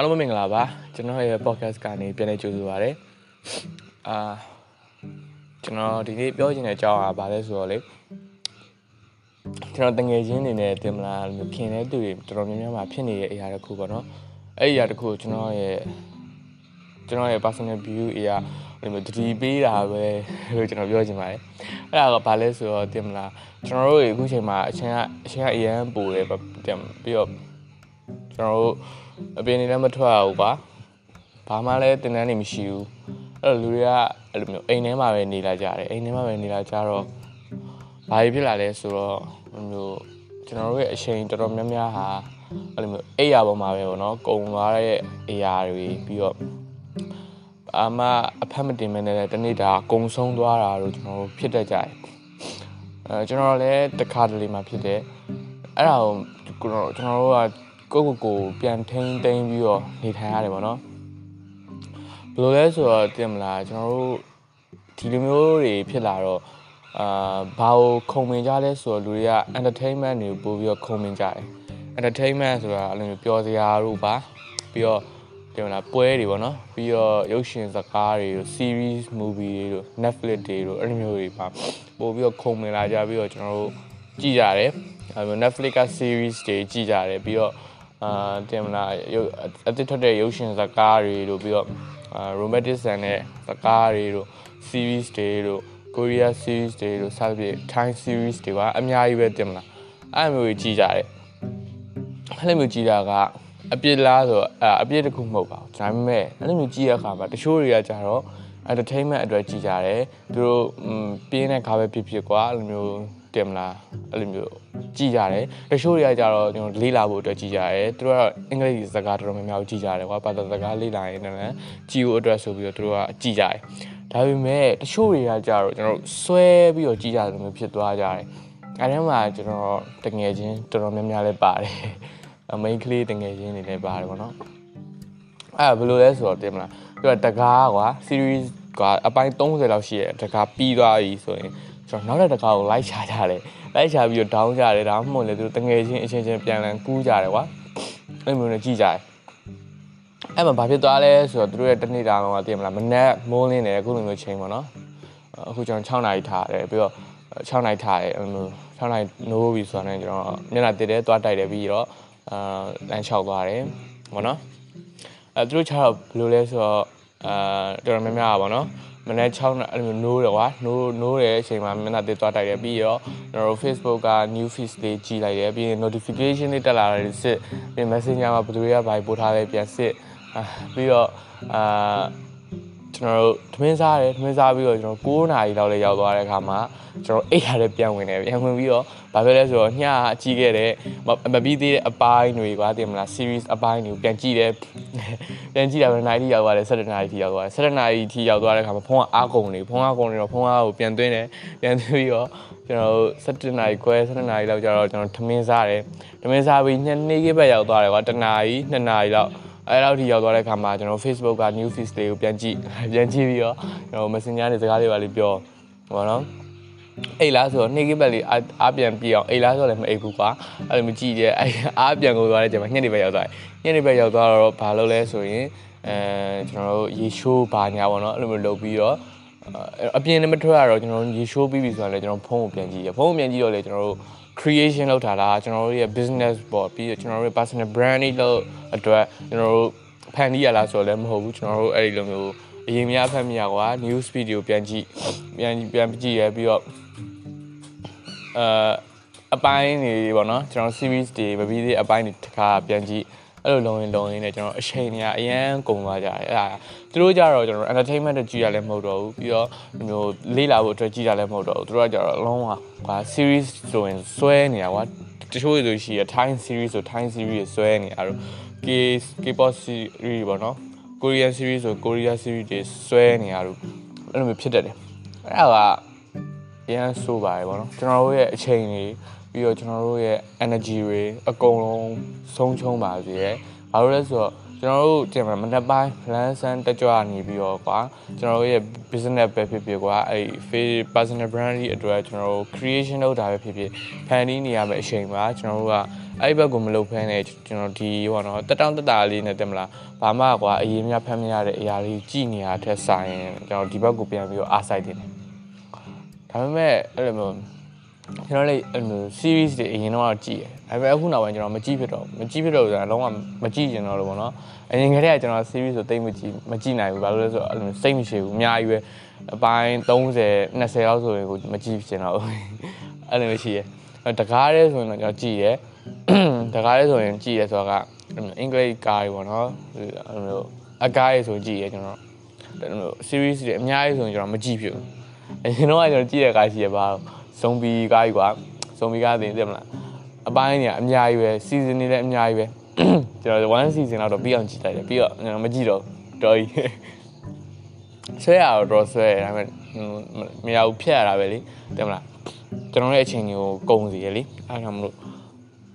အားလုံးမင်္ဂလာပါကျွန်တော်ရဲ့ podcast ကနေပြန်လည်ကြိုဆိုပါရစေအာကျွန်တော်ဒီနေ့ပြောချင်တဲ့အကြောင်းကဘာလဲဆိုတော့လေကျွန်တော်တငယ်ချင်းတွေနဲ့တင်မလားခင်တဲ့သူတွေတော်တော်များများမှာဖြစ်နေတဲ့အရာတစ်ခုပေါ့နော်အဲ့ဒီအရာတစ်ခုကိုကျွန်တော်ရဲ့ကျွန်တော်ရဲ့ personal view အရာဒီလိုတတိပေးတာပဲလို့ကျွန်တော်ပြောချင်ပါတယ်အဲ့ဒါကဘာလဲဆိုတော့တင်မလားကျွန်တော်တို့အခုချိန်မှာအချင်းကအချင်းကအရန်ပူတယ်ပြီးတော့ကျွန်တော်တို့ အပြင်နေလည်းမထွက်ရဘူးကွာဘာမှလည်းတင်တန်းနေမရှိဘူးအဲ့တော့လူတွေကအဲ့လိုမျိုးအိမ်ထဲမှာပဲနေလာကြတယ်အိမ်ထဲမှာပဲနေလာကြတော့ဘာဖြစ်လာလဲဆိုတော့မျိုးကျွန်တော်တို့ရဲ့အချိန်တော်တော်များများဟာအဲ့လိုမျိုးအိပ်ရပေါ်မှာပဲပေါ့နော်ကုံသွားတဲ့အရာတွေပြီးတော့အာမအဖက်မတင်မနဲ့တနေ့တာကုံဆုံးသွားတာလို့ကျွန်တော်တို့ဖြစ်တတ်ကြတယ်အဲကျွန်တော်လည်းတခါတလေမှဖြစ်တယ်အဲ့ဒါကိုကျွန်တော်တို့က ကိုကိုကိုပြန်ထိန်းသိမ်းပြီးတော့နေထိုင်ရတယ်ပေါ့နော်ဘယ်လိုလဲဆိုတော့တင်မလားကျွန်တော်တို့ဒီလိုမျိုးတွေဖြစ်လာတော့အာဘာကိုခုံမင်ကြလဲဆိုတော့လူတွေက entertainment တွေကိုပို့ပြီးတော့ခုံမင်ကြတယ် entertainment ဆိုတာအဲ့လိုမျိုးပျော်စရာတို့ပါပြီးတော့တင်မလားပွဲတွေပေါ့နော်ပြီးတော့ရုပ်ရှင်ဇာတ်ကားတွေတို့ series movie တွေတို့ Netflix တွေတို့အဲ့လိုမျိုးတွေပါပို့ပြီးတော့ခုံမင်လာကြပြီးတော့ကျွန်တော်တို့ကြည့်ကြတယ်အဲ့လို Netflix က series တွေကြည့်ကြတယ်ပြီးတော့ အာတင်မလားရုပ်အသစ်ထွက်တဲ့ရုပ်ရှင်ဇာတ်ကားတွေတို့ပြီးတော့အာ romantic ဆန်တဲ့ဇာတ်ကားတွေတို့ series တွေတို့ Korea series တွေတို့စသဖြင့် Thai series တွေပါအများကြီးပဲတင်မလားအဲ့လိုမျိုးကြီးကြတယ်အဲ့လိုမျိုးကြီးတာကအပြစ်လားဆိုတော့အပြစ်တခုမဟုတ်ပါဘူးဒါပေမဲ့အဲ့လိုမျိုးကြီးရခါမှာတချို့တွေကကြတော့ entertainment အတွက်ကြီးကြတယ်သူတို့ပြင်းတဲ့ခါပဲဖြစ်ဖြစ်ကွာအဲ့လိုမျိုး တင်မလားအဲ့လိုမျိုးကြည်ကြတယ်တချို့တွေကကြတော့ကျွန်တော်လေးလာဖို့အတွက်ကြည်ကြတယ်သူတို့ကအင်္ဂလိပ်စကားတော်တော်များများကိုကြည်ကြတယ်ကွာဘာသာစကားလေးလာရင်လည်းကြည်ဖို့အတွက်ဆိုပြီးတော့သူတို့ကကြည်ကြတယ်ဒါပေမဲ့တချို့တွေကကြတော့ကျွန်တော်ဆွဲပြီးတော့ကြည်ကြတယ်မျိုးဖြစ်သွားကြတယ်အဲဒါမှကျွန်တော်တငယ်ချင်းတော်တော်များများလည်းပါတယ်အမိန်းကလေးတငယ်ချင်းတွေလည်းပါတယ်ပေါ့နော်အဲ့ဘယ်လိုလဲဆိုတော့တင်မလားသူကတကားကွာ series ကအပိုင်း30လောက်ရှိရဲ့တကားပြီးသွားပြီဆိုရင် ကျွန်တော်နောက်တဲ့တကားကိုလိုက်ချကြတယ်လိုက်ချပြီးတော့ဒေါင်းကြတယ်ဒါမှမဟုတ်လေသူတို့တငယ်ချင်းအချင်းချင်းပြန်လည်ကူးကြတယ်ကွာအဲ့လိုမျိုးနဲ့ကြည့်ကြတယ်အဲ့မှာဘာဖြစ်သွားလဲဆိုတော့သူတို့ရဲ့တနေ့တာတော့သိရမလားမနက်မိုးလင်းတယ်အခုလိုမျိုးချိန်ပေါ့နော်အခုကျွန်တော်6နာရီထားတယ်ပြီးတော့6နာရီထားတယ်အဲ့လို6နာရီနိုးပြီဆိုတော့ကျွန်တော်မျက်နှာတစ်တယ်သွားတိုက်တယ်ပြီးတော့အာလမ်းလျှောက်သွားတယ်ပေါ့နော်အဲသူတို့ချတော့ဘယ်လိုလဲဆိုတော့အာတော်တော်များများပါပေါ့နော် မနေ့6နာအဲ့လိုနိုးတယ်ကွာနိုးနိုးတဲ့အချိန်မှာမျက်နှာတစ်သွားတိုက်တယ်ပြီးတော့ကျွန်တော်တို့ Facebook က new feed လေးကြည့်လိုက်တယ်ပြီးရင် notification လေးတက်လာတယ်စစ်ပြီး Messenger မှာဘယ်သူတွေကဘာပို့ထားလဲပြန်စစ်ပြီးတော့အာ ကျွန်တော်တို့သမင်းစားတယ်သမင်းစားပြီးတော့ကျွန်တော်9နာရီလောက်လေးရောက်သွားတဲ့အခါမှာကျွန်တော်အိတ်ရတဲ့ပြန်ဝင်တယ်ပြန်ဝင်ပြီးတော့ဘာဖြစ်လဲဆိုတော့ညအကြီးခဲ့တဲ့မပြီးသေးတဲ့အပိုင်းတွေကွာတင်မလား series အပိုင်းတွေကိုပြန်ကြည့်တယ်ပြန်ကြည့်တာပဲနိုင်တီရောက်သွားတယ်7နာရီထိရောက်သွားတယ်7နာရီထိရောက်သွားတဲ့အခါမှာဖုန်းကအားကုန်နေဖုန်းအားကုန်နေတော့ဖုန်းအားကိုပြန်သွင်းတယ်ပြန်သွင်းပြီးတော့ကျွန်တော်7နာရီခွဲ7နာရီလောက်ကျတော့ကျွန်တော်ထမင်းစားတယ်ထမင်းစားပြီးညနေခင်းဘက်ရောက်သွားတယ်ကွာတနာရီ2နာရီလောက် အဲ့လောက်ထိရောက်သွားတဲ့ခါမှာကျွန်တော် Facebook က new feed လေးကိုပြန်ကြည့်ပြန်ကြည့်ပြီးတော့ကျွန်တော် Messenger နဲ့စကားလေးပါလေးပြောဘောနော်အိတ်လားဆိုတော့နှိကိပတ်လေးအားပြန်ပြအောင်အိတ်လားဆိုတော့လည်းမအိတ်ဘူးကွာအဲ့လိုမကြည့်တဲ့အဲ့အားပြန်ကိုသွားတဲ့ချိန်မှာညနေပဲရောက်သွားတယ်ညနေပဲရောက်သွားတော့ဘာလုပ်လဲဆိုရင်အဲကျွန်တော်တို့ရေရှိုးဘာညာပေါ့နော်အဲ့လိုမျိုးလုပ်ပြီးတော့အပြင်နဲ့မထွက်ရတော့ကျွန်တော်ရေရှိုးပြီးပြီဆိုတော့လည်းကျွန်တော်ဖုန်းကိုပြန်ကြည့်ရဖုန်းကိုပြန်ကြည့်တော့လေကျွန်တော်တို့ creation လုပ်ထားတာကျွန်တော်တို့ရဲ့ business ပေါ့ပြီးတော့ကျွန်တော်တို့ရဲ့ personal branding လို့အတွက်ကျွန်တော်တို့ဖန်တီးရလားဆိုတော့လည်းမဟုတ်ဘူးကျွန်တော်တို့အဲ့ဒီလိုမျိုးအရင်များဖတ်မိရကွာ news video ပြန်ကြည့်ပြန်ပြန်ကြည့်ရပြီးတော့အာအပိုင်းတွေပေါ့နော်ကျွန်တော် series တွေမပြီးသေးအပိုင်းတွေတစ်ခါပြန်ကြည့် အဲ့လိုလုံရင်လုံရင်နဲ့ကျွန်တော်အချိန်ကြီးအရန်ကုန်သွားကြတယ်အဲ့ဒါသူတို့ကြတော့ကျွန်တော် entertainment တွေကြည့်ရလည်းမဟုတ်တော့ဘူးပြီးတော့မျိုးလေးလာဖို့အတွက်ကြည့်ရလည်းမဟုတ်တော့ဘူးသူတို့ကကြတော့လုံးဝကွာ series ဆိုရင်စွဲနေတာကွာတချို့ဆိုရှိရ Thai series ဆို Thai series စွဲနေတာတို့ K K-pop series ပေါ့နော် Korean series ဆို Korea series တွေစွဲနေရတို့အဲ့လိုမျိုးဖြစ်တတ်တယ်အဲ့ဒါကရန်ဆိုးပါတယ်ပေါ့နော်ကျွန်တော်တို့ရဲ့အချိန်တွေ ပြီးတော့ကျွန်တော်တို့ရဲ့ energy တွေအကုန်လုံးဆုံးချုံပါစေရယ်ဘာလို့လဲဆိုတော့ကျွန်တော်တို့တင်မှာမနက်ပိုင်း plan ဆန်းတက်ကြွနေပြီးတော့ကွာကျွန်တော်တို့ရဲ့ business ပဲဖြစ်ဖြစ်ကွာအဲ့ face personal brand ကြီးအတွက်ကျွန်တော်တို့ creation လုပ်တာပဲဖြစ်ဖြစ်ဖန်တီးနေရမယ့်အချိန်မှာကျွန်တော်တို့ကအဲ့ဘက်ကိုမလုပ်ဖဲနဲ့ကျွန်တော်ဒီဟိုနော်တက်တောင့်တက်တာလေးနဲ့တင်မလားဘာမှကွာအရေးများဖမ်းမရတဲ့အရာလေးကြည်နေရတဲ့ဆိုင်ရင်ကျွန်တော်ဒီဘက်ကိုပြန်ပြီးတော့အားဆိုင်တင်တယ်ဒါပေမဲ့အဲ့လိုမျိုး ကျွန်တော်လည်းအဲ့လို series တွေအရင်တော့ကြည့်တယ်ဒါပေမဲ့အခုနောက်ပိုင်းကျွန်တော်မကြည့်ဖြစ်တော့မကြည့်ဖြစ်တော့ဆိုတာလုံးဝမကြည့်ကျင်တော့လို့ပေါ့နော်အရင်ကတည်းကကျွန်တော် series ဆိုတိတ်မကြည့်မကြည့်နိုင်ဘူးဘာလို့လဲဆိုတော့အဲ့လိုစိတ်မရှိဘူးအများကြီးပဲအပိုင်း30 20လောက်ဆိုရင်ကိုမကြည့်ကျင်တော့ဘူးအဲ့လိုရှိရတကားရဲဆိုရင်တော့ကျွန်တော်ကြည့်ရတကားရဲဆိုရင်ကြည့်ရဆိုတော့ကအင်္ဂလိပ်ကားတွေပေါ့နော်အဲ့လိုအကားရဲဆိုကြည့်ရကျွန်တော်အဲ့လို series တွေအများကြီးဆိုရင်ကျွန်တော်မကြည့်ဖြစ်ဘူးအရင်တော့ကျွန်တော်ကြည့်ရကားရှိရပါတော့ ဇုံဘီကားကြီးကွာဇုံဘီကားတင်သိမလားအပိုင်းကြီးအများကြီးပဲ season တွေလည်းအများကြီးပဲကျွန်တော်1 season လောက်တော့ပြီးအောင်ကြည့်လိုက်တယ်ပြီးတော့ကျွန်တော်မကြည့်တော့တော်ကြီးဆွဲရတော့တော့ဆွဲဒါပေမဲ့မရဘူးဖြတ်ရတာပဲလေသိမလားကျွန်တော်ရဲ့အချိန်ကြီးကိုကုန်စီရလေအားကြောင့်မလို့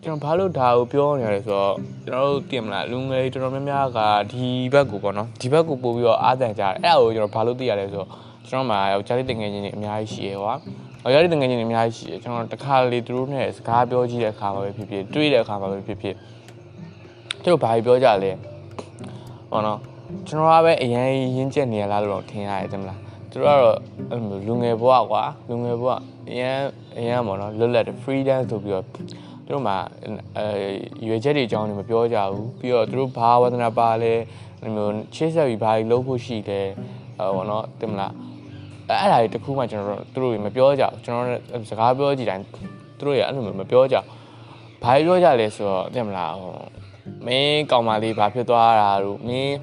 ကျွန်တော်ဘာလို့ဒါကိုပြောနေရလဲဆိုတော့ကျွန်တော်တို့တင်မလားလူငယ်တော်တော်များများကဒီဘက်ကိုပေါ့နော်ဒီဘက်ကိုပို့ပြီးတော့အားတန်ကြတယ်အဲ့ဒါကိုကျွန်တော်ဘာလို့သိရလဲဆိုတော့ကျွန်တော်မှယောက်ျားလေးတင်ငယ်ချင်းတွေအများကြီးရှိရဟောယောက်ျား လေးတင်ငယ်ချင်းတွေအများကြီးရှိရကျွန်တော်တခါလေသူတို့နဲ့စကားပြောကြည့်တဲ့အခါမှာပဲဖြစ်ဖြစ်တွေ့တဲ့အခါမှာပဲဖြစ်ဖြစ်သူတို့ဘာပြောကြလဲဟောနော်ကျွန်တော်ကပဲအရင်ရင်းချက်နေရလားလို့တော့ထင်ရတယ်တင်မလားသူတို့ကတော့အဲ့လိုလူငယ်ဘဝကွာလူငယ်ဘဝအရင်အရင်ပေါ့နော်လွတ်လပ်တဲ့ freedom ဆိုပြီးတော့သူတို့မှာအဲရွေချက်တွေအကြောင်းတွေမပြောကြဘူးပြီးတော့သူတို့ဘာဝဒနာပါလဲအဲ့လိုချစ်ဆက်ပြီးဘာကြီးလုပ်ဖို့ရှိတယ်ဟောနော်တင်မလား အဲ့အဲ့ဒါတွေတခုမှကျွန်တော်တို့သူတို့မပြောကြဘူးကျွန်တော်စကားပြောကြည့်တိုင်းသူတို့ရအဲ့လိုမပြောကြဘာပြောကြလဲဆိုတော့တင်မလားဟိုမင်းကောင်မလေးဘာဖြစ်သွားတာတို့မင်း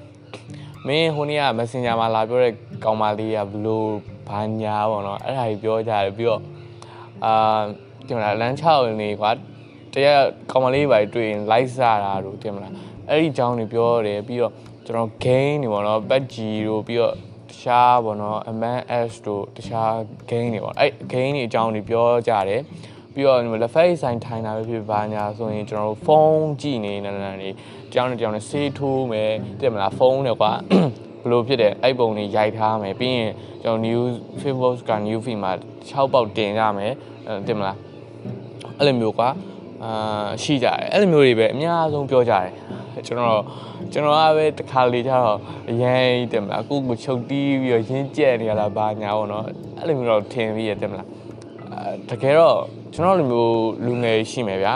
မင်းဟိုနေ့က Messenger မှာလာပြောတဲ့ကောင်မလေးကဘလို့ဘာညာပေါ့နော်အဲ့ဒါကြီးပြောကြတယ်ပြီးတော့အာတင်မလားလမ်းချောက်နေကွာတရက်ကောင်မလေးပါတွေ့ရင် like စားတာတို့တင်မလားအဲ့ဒီအကြောင်းတွေပြောတယ်ပြီးတော့ကျွန်တော် game တွေပေါ့နော် PUBG တို့ပြီးတော့ တခြားပေါ့နော် MNS တို့တခြား game တွေပေါ့အဲ့ game တွေအကြောင်းတွေပြောကြတယ်ပြီးတော့လက်ဖက်ဆိုင်ထိုင်တာပဲဖြစ်ပါညာဆိုရင်ကျွန်တော်တို့ဖုန်းကြည့်နေနေနေကြောင်းနဲ့ကြောင်းနဲ့ဆေးထိုးမယ်တဲ့မလားဖုန်းနဲ့ကွာဘလို့ဖြစ်တယ်အဲ့ပုံတွေရိုက်ထားမယ်ပြီးရင်ကျွန်တော် new Facebook က new feed မှာ6ပေါက်တင်ရမယ်တဲ့မလားအဲ့လိုမျိုးကွာအာရှိကြတယ်အဲ့လိုမျိုးတွေပဲအများဆုံးပြောကြတယ် ကျွန်တော်ကျွန်တော်ကပဲတခါလေကျတော့အရင်တင်မလားကိုကိုချုပ်တီးပြီးတော့ရင်းကျက်နေရတာဘာညာပေါ့နော်အဲ့လိုမျိုးတော့ထင်ပြီးရတင်မလားအဲတကယ်တော့ကျွန်တော်လိုမျိုးလူငယ်ရှိမယ်ဗျာ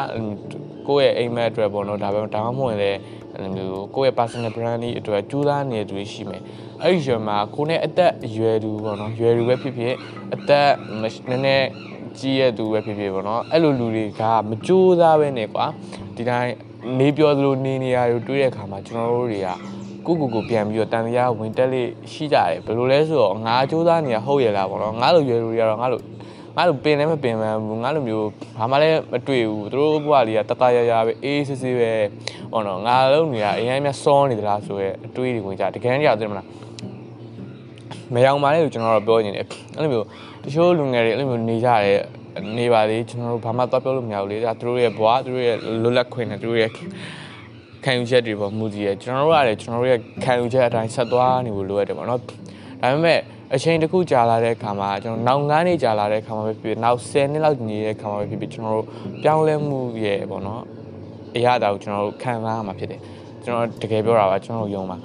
ကိုယ့်ရဲ့အိမ်မက်အတွက်ပေါ့နော်ဒါပေမဲ့ဒါမှမဟုတ်လည်းအဲ့လိုမျိုးကိုယ့်ရဲ့ personal brand လေးအတွက်ကြိုးစားနေသူရှိမယ်အဲ့ဒီရွယ်မှာကိုနဲ့အသက်အရွယ်သူပေါ့နော်ရွယ်သူပဲဖြစ်ဖြစ်အသက်နည်းနည်းကြီးရဲ့သူပဲဖြစ်ဖြစ်ပေါ့နော်အဲ့လိုလူတွေကမကြိုးစားပဲနဲ့ကွာဒီတိုင်း နေပြောသလိုနေနေရတွေတွေးတဲ့အခါမှာကျွန်တော်တို့တွေကကိုကိုကိုပြန်ပြီးတော့တန်တရားဝင်တက်လေးရှိကြတယ်ဘယ်လိုလဲဆိုတော့ငါစူးစမ်းနေတာဟုတ်ရလားပေါ့နော်ငါလိုရွယ်လူတွေကတော့ငါလိုငါလိုပင်လည်းမပင်မှန်းဘူးငါလိုမျိုးဘာမှလည်းမတွေ့ဘူးသူတို့ဘဝလေးကတတရရပဲအေးစစ်စစ်ပဲဟောနော်ငါလုံးနေရအရင်များစောနေသလားဆိုရဲအတွေးတွေဝင်ကြတကယ်တည်းရတယ်မလားမယောင်ပါလေလို့ကျွန်တော်တို့ပြောနေတယ်အဲ့လိုမျိုးတချို့လူငယ်တွေအဲ့လိုမျိုးနေကြတယ် နေပါလေကျွန်တော်တို့ဘာမှသွားပြောလို့မရဘူးလေဒါသူတို့ရဲ့ဘဝသူတို့ရဲ့လွတ်လပ်ခွင့်နဲ့သူတို့ရဲ့ခံယူချက်တွေပေါ်မူတည်ရကျွန်တော်တို့ကလည်းကျွန်တော်တို့ရဲ့ခံယူချက်အတိုင်းဆက်သွားနေဖို့လိုရတယ်ပေါ့နော်ဒါပေမဲ့အချိန်တစ်ခုကြာလာတဲ့အခါမှာကျွန်တော်နောက်9နှစ်ကြာလာတဲ့အခါမှာပဲဖြစ်နောက်10နှစ်လောက်နေတဲ့အခါမှာပဲဖြစ်ဖြစ်ကျွန်တော်တို့ပြောင်းလဲမှုရဲ့ပေါ့နော်အရာတာကိုကျွန်တော်တို့ခံစားရမှာဖြစ်တယ်ကျွန်တော်တကယ်ပြောတာပါကျွန်တော်တို့ယုံပါ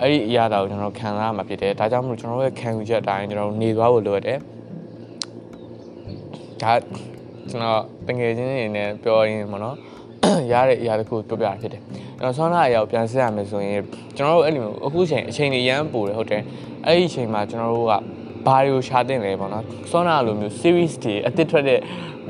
အဲ့ဒီအရာတာကိုကျွန်တော်ခံစားရမှာဖြစ်တယ်ဒါကြောင့်မလို့ကျွန်တော်တို့ရဲ့ခံယူချက်အတိုင်းကျွန်တော်တို့နေသွားဖို့လိုရတယ် ဒါကျွန်တော်တငယ်ချင်းတွေနဲ့ပြောရင်းပေါ့နော်ရတဲ့အရာတခုပြောပြတာဖြစ်တယ်။ကျွန်တော်ဆောင်းလာအရာကိုပြန်ဆက်ရမယ်ဆိုရင်ကျွန်တော်တို့အဲ့လိုမျိုးအခုချိန်အချိန်တွေရမ်းပိုတယ်ဟုတ်တယ်။အဲ့ဒီအချိန်မှာကျွန်တော်တို့ကဘာတွေကိုရှာတင်လဲပေါ့နော်။ဆောင်းလာလိုမျိုး series တွေအသစ်ထွက်တဲ့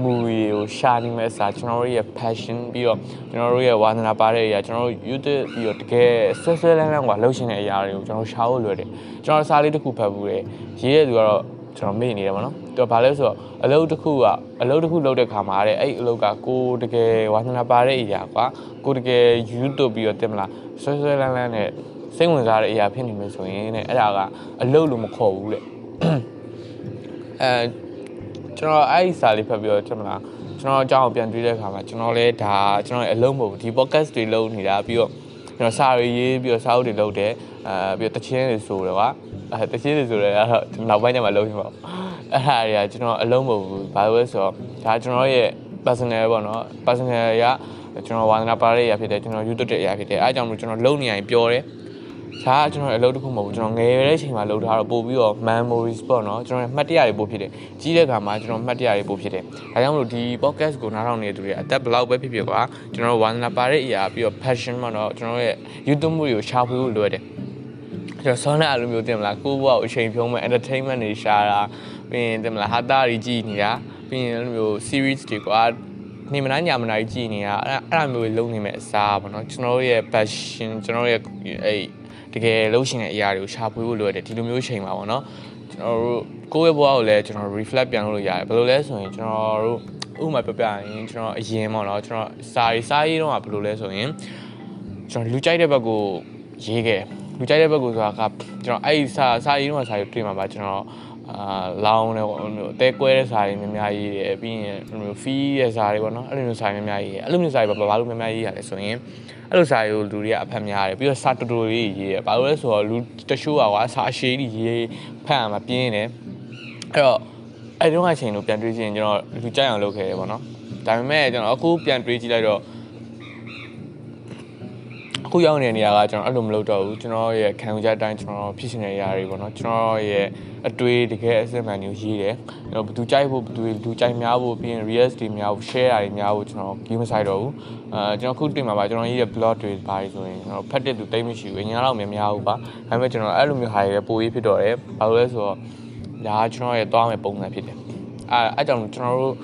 movie ကိုရှာနေမဲ့အစားကျွန်တော်တို့ရဲ့ passion ပြီးတော့ကျွန်တော်တို့ရဲ့ဝါသနာပါတဲ့အရာကျွန်တော်တို့ YouTube ပြီးတော့တကယ်ဆွဲဆွဲလန်းလန်းကလှုပ်ရှင်တဲ့အရာတွေကိုကျွန်တော်ရှာဖို့လွယ်တယ်။ကျွန်တော်စာလေးတစ်ခုဖတ်ဘူးလေ။ရေးရတဲ့သူကတော့ ကျွန်တော်မေ့နေတယ်ပေါ့နော်သူကဘာလဲဆိုတော့အလုပ်တစ်ခုကအလုပ်တစ်ခုလုပ်တဲ့ခါမှာတဲ့အဲ့အလုပ်ကကိုတကယ်ဝါသနာပါတဲ့အရာကွာကိုတကယ် YouTube ပြီးတော့တင်မလားဆွဲဆွဲလန်းလန်းနဲ့စိတ်ဝင်စားတဲ့အရာဖြစ်နေမယ်ဆိုရင်တဲ့အဲ့ဒါကအလုပ်လို့မခေါ်ဘူးတဲ့အဲကျွန်တော်အဲ့ဒီစာလေးဖတ်ပြီးတော့တင်မလားကျွန်တော်အကြောင်းကိုပြန်တွေးတဲ့အခါမှာကျွန်တော်လည်းဒါကျွန်တော်ရဲ့အလုံးမဟုတ်ဘူးဒီ podcast တွေလုပ်နေတာပြီးတော့ကျွန်တော်စာရေးရေးပြီးတော့စာအုပ်တွေလုပ်တယ်အဲပြီးတော့တချင်းတွေဆိုတယ်ကွာ အဲတချင်းတွေဆိုတယ်အဲ့တော့နောက်ပိုင်းကျမှလုပ်ရမှာပေါ့အဲ့ဟာတွေကကျွန်တော်အလုံးမဟုတ်ဘူးဘာလို့လဲဆိုတော့ဒါကျွန်တော်ရဲ့ personal ပေါ့နော် personal ရကျွန်တော်ဝါသနာပါတဲ့အရာဖြစ်တယ်ကျွန်တော် YouTube တဲ့အရာဖြစ်တယ်အဲအကြောင်းလို့ကျွန်တော်လုံနေရင်ပြောတယ်ဒါကကျွန်တော်အလုပ်တစ်ခုမဟုတ်ဘူးကျွန်တော်ငယ်တဲ့အချိန်မှာလုပ်ထားတော့ပို့ပြီးတော့ memories ပေါ့နော်ကျွန်တော်မှတ်တရတွေပို့ဖြစ်တယ်ကြီးတဲ့ခါမှာကျွန်တော်မှတ်တရတွေပို့ဖြစ်တယ်ဒါကြောင့်မလို့ဒီ podcast ကိုနားထောင်နေတဲ့သူတွေအသက်ဘယ်လောက်ပဲဖြစ်ဖြစ်ကွာကျွန်တော်ဝါသနာပါတဲ့အရာပြီးတော့ passion ပေါ့နော်ကျွန်တော်ရဲ့ YouTube မှုတွေကိုရှာဖွေဖို့လိုရတယ်ကျွန် တော်ဆောင်းတဲ့အလိုမျိုးတင်မလားကိုယ့်ဘဝကိုအချိန်ဖြုံးမဲ့ entertainment တွေရှာတာပြီးရင်တင်မလားဟာတာတွေကြည့်နေတာပြီးရင်အဲ့လိုမျိုး series တွေကွာနေမနာညာမနာကြီးကြည့်နေတာအဲ့အဲ့လိုမျိုးလုံးနေမဲ့အစားပေါ့နော်ကျွန်တော်ရဲ့ passion ကျွန်တော်ရဲ့အဲ့တကယ်လှုပ်ရှင်တဲ့အရာတွေကိုရှာဖွေဖို့လိုရတယ်ဒီလိုမျိုးချိန်ပါပေါ့နော်ကျွန်တော်တို့ကိုယ့်ရဲ့ဘဝကိုလည်းကျွန်တော် reflect ပြန်လုပ်လို့ရတယ်ဘယ်လိုလဲဆိုရင်ကျွန်တော်တို့ဥပမာပြပြရင်ကျွန်တော်အရင်ပေါ့နော်ကျွန်တော်စာရေးစာရေးတော့ကဘယ်လိုလဲဆိုရင်ကျွန်တော်လူကြိုက်တဲ့ဘက်ကိုရေးခဲ့ လူကြိုက်တဲ့ဘက်ကိုဆိုတာကကျွန်တော်အဲ့ဒီစာစာရေးတော့စာရေးတွေ့မှာပါကျွန်တော်အာလောင်းတယ်ပေါ့မျိုးအသေးကွဲတဲ့စာတွေများများရေးတယ်ပြီးရင်မျိုးဖီးရဲ့စာတွေပေါ့နော်အဲ့လိုမျိုးစာတွေများများရေးတယ်အဲ့လိုမျိုးစာတွေဘာလို့များများရေးရလဲဆိုရင်အဲ့လိုစာတွေကိုလူတွေကအဖတ်များတယ်ပြီးတော့စာတူတူလေးရေးတယ်ဘာလို့လဲဆိုတော့လူတချို့ကကွာစာအရှိကြီးရေးဖတ်ရမှာပြင်းတယ်အဲ့တော့အဲ့တုန်းကအချိန်လို့ပြန်တွေးကြည့်ရင်ကျွန်တော်လူကြိုက်အောင်လုပ်ခဲ့တယ်ပေါ့နော်ဒါပေမဲ့ကျွန်တော်အခုပြန်တွေးကြည့်လိုက်တော့ အခုရောက်နေတဲ့နေရာကကျွန်တော်အဲ့လိုမလုပ်တော့ဘူးကျွန်တော်ရဲ့ခံယူချက်အတိုင်းကျွန်တော်ဖြစ်ရှင်နေရတွေပေါ့နော်ကျွန်တော်ရဲ့အတွေးတကယ်အစစ်မှန်မျိုးရေးတယ်ကျွန်တော်ဘယ်သူကြိုက်ဖို့ဘယ်သူလူကြိုက်များဖို့ပြီးရင် reels တွေများဖို့ share တွေများဖို့ကျွန်တော် game မဆိုင်တော့ဘူးအဲကျွန်တော်ခုတွေ့မှာပါကျွန်တော်ရေးတဲ့ blog တွေပါဆိုရင်ကျွန်တော်ဖတ်တဲ့သူတိတ်မရှိဘူးအရင်ကတော့မများဘူးပါဒါပေမဲ့ကျွန်တော်အဲ့လိုမျိုးဟာတွေပိုရေးဖြစ်တော့တယ်ဘာလို့လဲဆိုတော့ဒါကကျွန်တော်ရဲ့သွားမဲ့ပုံစံဖြစ်တယ်အဲအဲ့ကြောင့်ကျွန်တော်တို့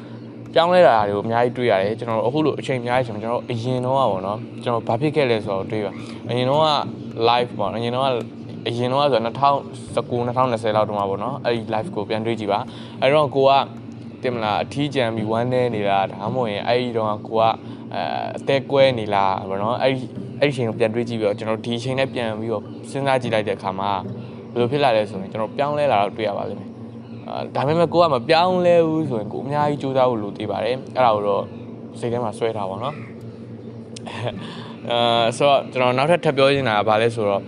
ပြောင်းလဲတာတွေကိုအများကြီးတွေ့ရတယ်ကျွန်တော်တို့အခုလိုအချိန်အများကြီးကျွန်တော်တို့အရင်တော့อ่ะဗောနော်ကျွန်တော်ဘာဖြစ်ခဲ့လဲဆိုတော့တွေ့ပါအရင်တော့က live ပေါ့အရင်တော့ကအရင်တော့ဆို2019 2020လောက်တုန်းကပေါ့နော်အဲ့ဒီ live ကိုပြန်တွေ့ကြည့်ပါအဲ့တော့ကိုကတင်မလားအထီးကြံပြီးဝမ်းနေနေတာဒါမှမဟုတ်ရင်အဲ့ဒီတော့ကိုကအဲအသက်ကွဲနေလားဗောနော်အဲ့ဒီအဲ့ဒီချိန်ကိုပြန်တွေးကြည့်ပြီးတော့ကျွန်တော်ဒီချိန်နဲ့ပြန်ပြီးတော့စဉ်းစားကြည့်လိုက်တဲ့အခါမှာဘယ်လိုဖြစ်လာလဲဆိုရင်ကျွန်တော်ပြောင်းလဲလာတော့တွေ့ရပါလိမ့်မယ်အာ ဒါပေမဲ့ကိုကမပြောင်းလဲဘူးဆိုရင်ကိုအများကြီးကြိုးစားဖို့လိုသေးပါတယ်အဲ့ဒါကိုတော့စိတ်ထဲမှာဆွဲထားပါတော့အာဆိုတော့ကျွန်တော်နောက်ထပ်ထပ်ပြောချင်တာကဘာလဲဆိုတော့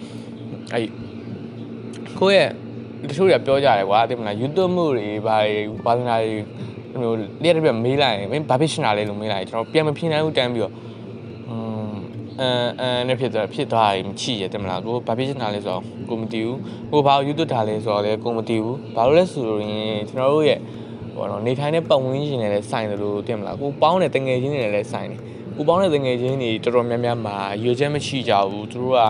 အဲ့ကိုယ့်ရဲ့တချို့တွေကပြောကြတယ်ကွာသိမလား YouTube မှုတွေဘာတွေဝါသနာတွေဟိုလျက်တစ်ပြက်မေးလိုက်ရင်မင်းဘာဖြစ်ရှင်တာလဲလို့မေးလိုက်ရင်ကျွန်တော်ပြန်မဖြေနိုင်ဘူးတန်းပြီးတော့อืม အမ်အမ်နဲ့ဖြစ်သွားဖြစ်သွားရင်ချိရတဲ့မလားကိုဘာဖြစ်ရှင်တာလဲဆိုတော့ကိုမသိဘူးကိုဘာ YouTube ထားလဲဆိုတော့လေကိုမသိဘူးဘာလို့လဲဆိုရင်ကျွန်တော်တို့ရဲ့ဟိုတော့နေထိုင်တဲ့ပတ်ဝန်းကျင်နဲ့လည်းဆိုင်တယ်လို့တင်မလားကိုပေါင်းတဲ့တငယ်ချင်းတွေနဲ့လည်းဆိုင်တယ်ကိုပေါင်းတဲ့တငယ်ချင်းတွေတော်တော်များများမှာရွေချက်မရှိကြဘူးသူတို့က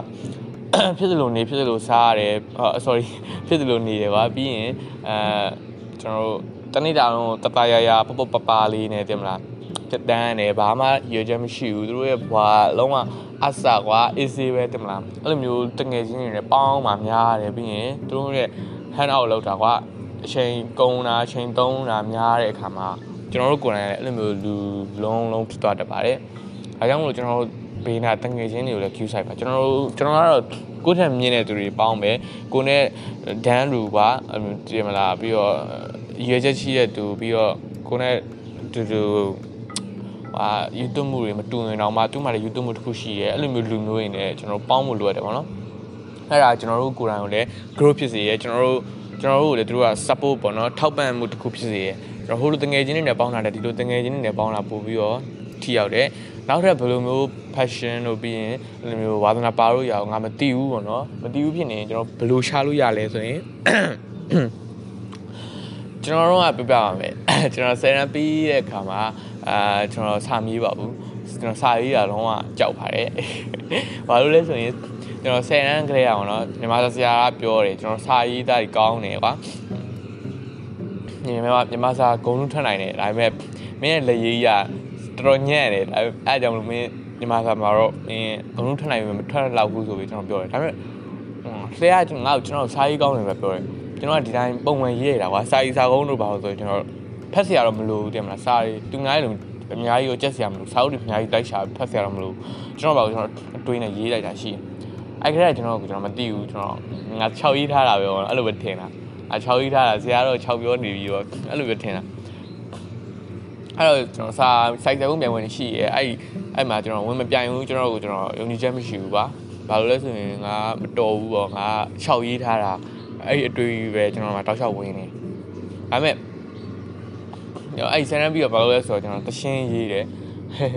ဖြစ်သလိုနေဖြစ်သလိုစားရတယ်အော် sorry ဖြစ်သလိုနေတယ်ကွာပြီးရင်အဲကျွန်တော်တို့တနေ့တာတော့တတရရပပပပလေးနဲ့တင်မလား ဖြစ်တန်းတယ်ဘာမှရွေချက်မရှိဘူးသူတို့ရဲ့ဘွာလုံးဝအဆာကွာ easy ပဲတင်မလားအဲ့လိုမျိုးတငယ်ချင်းတွေနဲ့ပေါင်းမှများတယ်ပြီးရင်သူတို့ရဲ့ hand out လောက်တာကွာအချိန်ကုန်တာအချိန်သုံးတာများတဲ့အခါမှာကျွန်တော်တို့ကိုယ်တိုင်လည်းအဲ့လိုမျိုးလူလုံးလုံးဖြစ်သွားတတ်ပါတယ်။အဲကြောင့်မလို့ကျွန်တော်တို့ဘေးနာတငယ်ချင်းတွေကိုလည်း queue site ပါကျွန်တော်တို့ကျွန်တော်ကတော့ကိုယ့်ထက်မြင့်တဲ့သူတွေပေါင်းပဲကိုနဲ့ဒန်ရူပါကြည့်မလားပြီးတော့ရွေချက်ရှိတဲ့သူပြီးတော့ကိုနဲ့တူတူ ဟာ YouTube မှုတွေမတူရင်တော့မှသူ့မှာလည်း YouTube မှုတစ်ခုရှိရဲအဲ့လိုမျိုးလူမျိုးတွေနဲ့ကျွန်တော်ပေါင်းဖို့လိုရတယ်ပေါ့နော်အဲ့ဒါကျွန်တော်တို့ကိုယ်တိုင်ကိုလည်း grow ဖြစ်စေရဲကျွန်တော်တို့ကျွန်တော်တို့ကိုလည်းသူတို့က support ပေါ့နော်ထောက်ပံ့မှုတစ်ခုဖြစ်စေရဲကျွန်တော်ဟိုလိုတငယ်ချင်းတွေနဲ့ပေါင်းတာတဲ့ဒီလိုတငယ်ချင်းတွေနဲ့ပေါင်းတာပို့ပြီးတော့ထိရောက်တယ်နောက်ထပ်ဘယ်လိုမျိုး passion လို့ပြီးရင်ဘယ်လိုမျိုးဝါသနာပါလို့ရအောင်ငါမသိဘူးပေါ့နော်မသိဘူးဖြစ်နေရင်ကျွန်တော်ဘယ်လိုရှာလို့ရလဲဆိုရင်ကျွန်တော်တို့ကပြပြပါမယ်ကျွန်တော်ဆယ်ရန်ပြီးတဲ့အခါမှာ အာကျွန်တော်စာမေးပါဘူးကျွန်တော်စာရေးတာတော့ကြောက်ပါတယ်ဘာလို့လဲဆိုရင်ကျွန်တော်ဆယ်ရန်ကလေးရအောင်နော်မြန်မာဆရာကပြောတယ်ကျွန်တော်စာရေးသားကြီးကောင်းတယ်ကွာမြန်မာမြန်မာစာဂုံလုံးထွက်နိုင်တယ်ဒါပေမဲ့မင်းရဲ့လက်ရေးကြီးကတော်တော်ညံ့တယ်ဒါအဲအကြောင်းလို့မင်းမြန်မာစာမှာတော့မင်းဂုံလုံးထွက်နိုင်ပြီမထွက်တော့ဘူးဆိုပြီးကျွန်တော်ပြောတယ်ဒါပေမဲ့ဆရာကကျွန်တော်ငါ့ကိုကျွန်တော်စာရေးကောင်းတယ်ပဲပြောတယ်ကျွန်တော်ကဒီတိုင်းပုံမှန်ရေးရတာကွာစာရေးစာကုန်းတို့ပါလို့ဆိုရင်ကျွန်တော် ဖက်စရာတော့မလိုဘူးတင်မလားစာရေးသူငါးလုံးအများကြီးကိုကြက်စရာမလိုစာအုပ်တွေအများကြီးတိုက်ရှာဖတ်စရာတော့မလိုကျွန်တော်ပါကျွန်တော်အတွင်းနဲ့ရေးလိုက်တာရှိတယ်အဲ့ခါကျကျွန်တော်ကကျွန်တော်မသိဘူးကျွန်တော်ငါ6ရေးထားတာပဲအဲ့လိုပဲထင်တာအဲ6ရေးထားတာဆရာတော့6ပြောနေပြီးတော့အဲ့လိုပဲထင်တာအဲ့တော့ကျွန်တော်စာစိုက်စက်ဖို့ပြန်ဝင်ရှိရဲအဲ့အဲ့မှာကျွန်တော်ဝင်မပြိုင်ဘူးကျွန်တော်ကိုကျွန်တော်ယုံကြည်ချက်မရှိဘူးပါဘာလို့လဲဆိုရင်ငါမတော်ဘူးပေါ့ငါရှောက်ရေးထားတာအဲ့ဒီအတွေ့အကြုံပဲကျွန်တော်ကတောက်လျှောက်ဝင်နေဒါပေမဲ့ အဲ့ဒီဆန်ရမ်းပြီးတော့ဘာလို့လဲဆိုတော့ကျွန်တော်တရှင်းရေးတယ်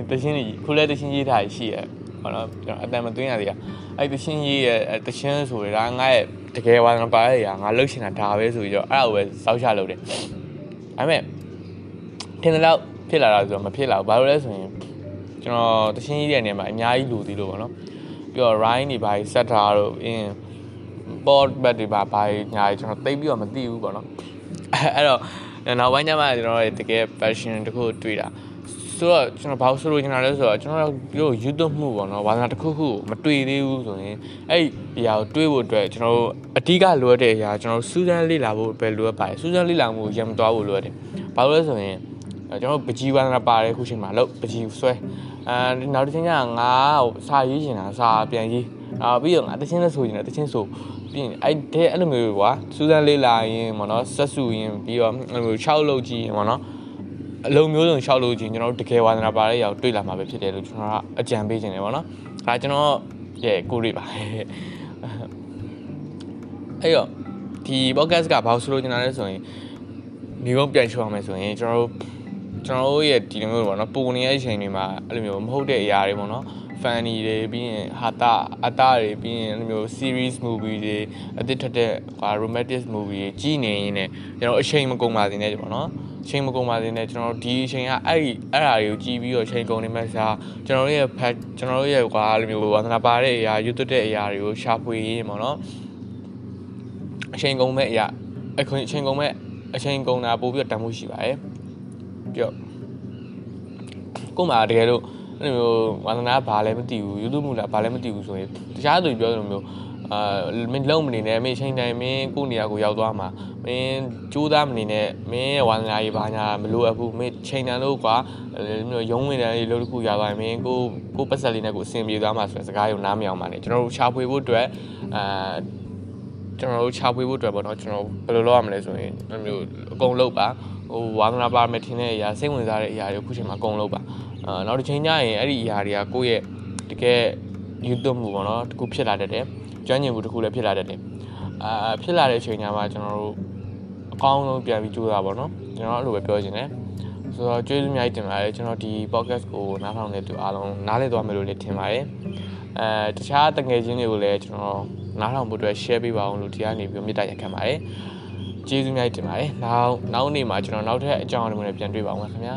တရှင်းကြီးခုလဲတရှင်းရေးထားရှိရဟောနော်ကျွန်တော်အတန်မသွင်းရသေးတာအဲ့ဒီတရှင်းရေးရတရှင်းဆိုရတာငါရဲ့တကယ်ဝါသနာပါရရငါလှုပ်ရှင်တာဒါပဲဆိုပြီးတော့အဲ့ဒါကိုပဲစောက်ချလုပ်တယ်ဒါပေမဲ့ထင်တယ်လို့ဖြစ်လာတာဆိုတော့မဖြစ်လာဘူးဘာလို့လဲဆိုရင်ကျွန်တော်တရှင်းကြီးတဲ့နေရာမှာအများကြီးလူသေးလို့ပေါ့နော်ပြီးတော့ rhyme တွေဘာကြီးစက်ထားတော့အင်း board back တွေဘာဘာညာကြီးကျွန်တော်သိပြီးတော့မသိဘူးပေါ့နော်အဲ့တော့ နောက်ပိုင်းကျမှကျွန်တော်တကယ် passion တခုတွေ့တာဆိုတော့ကျွန်တော်ဘာလို့ဆိုလို့ကျွန်တော်လဲဆိုတော့ကျွန်တော်တို့ YouTube မှုပေါ့နော်ဝါသနာတစ်ခုခုမတွေ့သေးဘူးဆိုရင်အဲ့ဒီအရာကိုတွေးဖို့အတွက်ကျွန်တော်တို့အဓိကလိုအပ်တဲ့အရာကျွန်တော်တို့စူးစမ်းလေ့လာဖို့ပဲလိုအပ်ပါတယ်စူးစမ်းလေ့လာမှုရံမသွားဖို့လိုအပ်တယ်ဘာလို့လဲဆိုရင်ကျွန်တော်ပကြီးဝါသနာပါတယ်ခုချိန်မှာလို့ပကြီးဆွဲအဲနောက်တစ်ချိန်ကျငါစာရေးချင်တာစာပြန်ရေး အာပြီးတော့ငါတချင်းနဲ့ဆိုချင်တယ်တချင်းဆိုပြီးရင်အဲ့တဲ့အဲ့လိုမျိုးကွာစူးစမ်းလေ့လာရင်ပေါ့နော်ဆက်စုရင်ပြီးတော့အဲ့လိုမျိုး6လုပ်ကြည့်ရင်ပေါ့နော်အလုံးမျိုးစုံရှောက်လို့ချင်းကျွန်တော်တို့တကယ်ဝါသနာပါတဲ့ຢာကိုတွေ့လာမှာပဲဖြစ်တယ်လို့ကျွန်တော်ကအကြံပေးခြင်းတယ်ပေါ့နော်။ဒါကျွန်တော်ရဲ့ကိုရိပါအဲ့တော့ဒီ podcast ကဘာလို့ဆိုလို့ကျွန်တော်လဲဆိုရင်ဒီကုန်းပြန်ရှောက်အောင်မယ်ဆိုရင်ကျွန်တော်တို့ကျွန်တော်တို့ရဲ့ဒီလိုမျိုးပေါ့နော်ပုံနေတဲ့အချိန်တွေမှာအဲ့လိုမျိုးမဟုတ်တဲ့အရာတွေပေါ့နော် funny တွေပြီးရင်ဟာတာအတာတွေပြီးရင်အဲ့လိုမျိုး series movie တွေအသစ်ထွက်တဲ့ဟာ romantic movie တွေကြီးနေရင်လည်းကျွန်တော်အချိန်မကုန်ပါစေနဲ့ပေါ့နော်ချိန်မကုန်ပါစေနဲ့ကျွန်တော်ဒီအချိန်ကအဲ့ဒီအဲ့ဓာတွေကိုကြီးပြီးတော့ချိန်ကုန်နေမှစားကျွန်တော်တို့ရဲ့ဖတ်ကျွန်တော်တို့ရဲ့ကွာလိုမျိုးဝါသနာပါတဲ့အရာရွတ်တဲ့အရာတွေကိုရှာဖွေရင်းပေါ့နော်အချိန်ကုန်မဲ့အရာအခွင့်အချိန်ကုန်မဲ့အချိန်ကုန်တာပို့ပြီးတော့တန်ဖို့ရှိပါတယ်ပြီးတော့ကို့မှာတကယ်လို့ အဲ့လိုမျိုးဝါသနာဘာလည်းမသိဘူး YouTube မူလားဘာလည်းမသိဘူးဆိုရင်တခြားသူပြောသလိုမျိုးအာမင်းလုံးမနေနဲ့မင်းချိန်တိုင်းမင်းကိုနေရာကိုရောက်သွားမှာမင်းကြိုးစားမနေနဲ့မင်းရဲ့ဝါသနာကြီးဘာညာမလိုအပ်ဘူးမင်းချိန်တန်လို့ကွာမျိုးရုံးဝင်တယ်လို့တခုရောက်သွားရင်မင်းကိုကိုပတ်ဆက်လေးနဲ့ကိုအဆင်ပြေသွားမှာဆိုတဲ့စကားကိုနားမယောင်ပါနဲ့ကျွန်တော်တို့ရှာဖွေဖို့အတွက်အာကျွန်တော်တို့ရှာဖွေဖို့အတွက်ပေါ့နော်ကျွန်တော်ဘယ်လိုလုပ်ရမလဲဆိုရင်အဲ့မျိုးအကုန်လုပ်ပါဟိုဝါသနာပါမယ်ထင်တဲ့အရာစိတ်ဝင်စားတဲ့အရာတွေခုချိန်မှာအကုန်လုပ်ပါ အာနောက်တစ်ချိန်ကျရင်အဲ့ဒီအရာတွေကကိုယ့်ရဲ့တကယ် YouTube မှုပေါ့နော်တခုဖြစ်လာတတ်တယ်ကျွမ်းကျင်မှုတခုလည်းဖြစ်လာတတ်တယ်အာဖြစ်လာတဲ့အချိန်ညမှာကျွန်တော်တို့အကောင်းဆုံးပြန်ပြီးကြိုးစားပါတော့ကျွန်တော်အဲ့လိုပဲပြောချင်တယ်ဆိုတော့ကျေးဇူးအများကြီးတင်ပါတယ်ကျွန်တော်ဒီ podcast ကိုနားထောင်နေသူအားလုံးနားလည်သွားမယ်လို့လည်းထင်ပါတယ်အဲတခြားတငယ်ချင်းတွေကိုလည်းကျွန်တော်နားထောင်ဖို့အတွက် share ပေးပါအောင်လို့ဒီကနေပြီးမြတ်တာရက်ခံပါတယ်ကျေးဇူးများတင်ပါတယ်နောက်နောက်နေ့မှာကျွန်တော်နောက်ထပ်အကြောင်းအရာတွေပြန်တွေ့ပါအောင်ခင်ဗျာ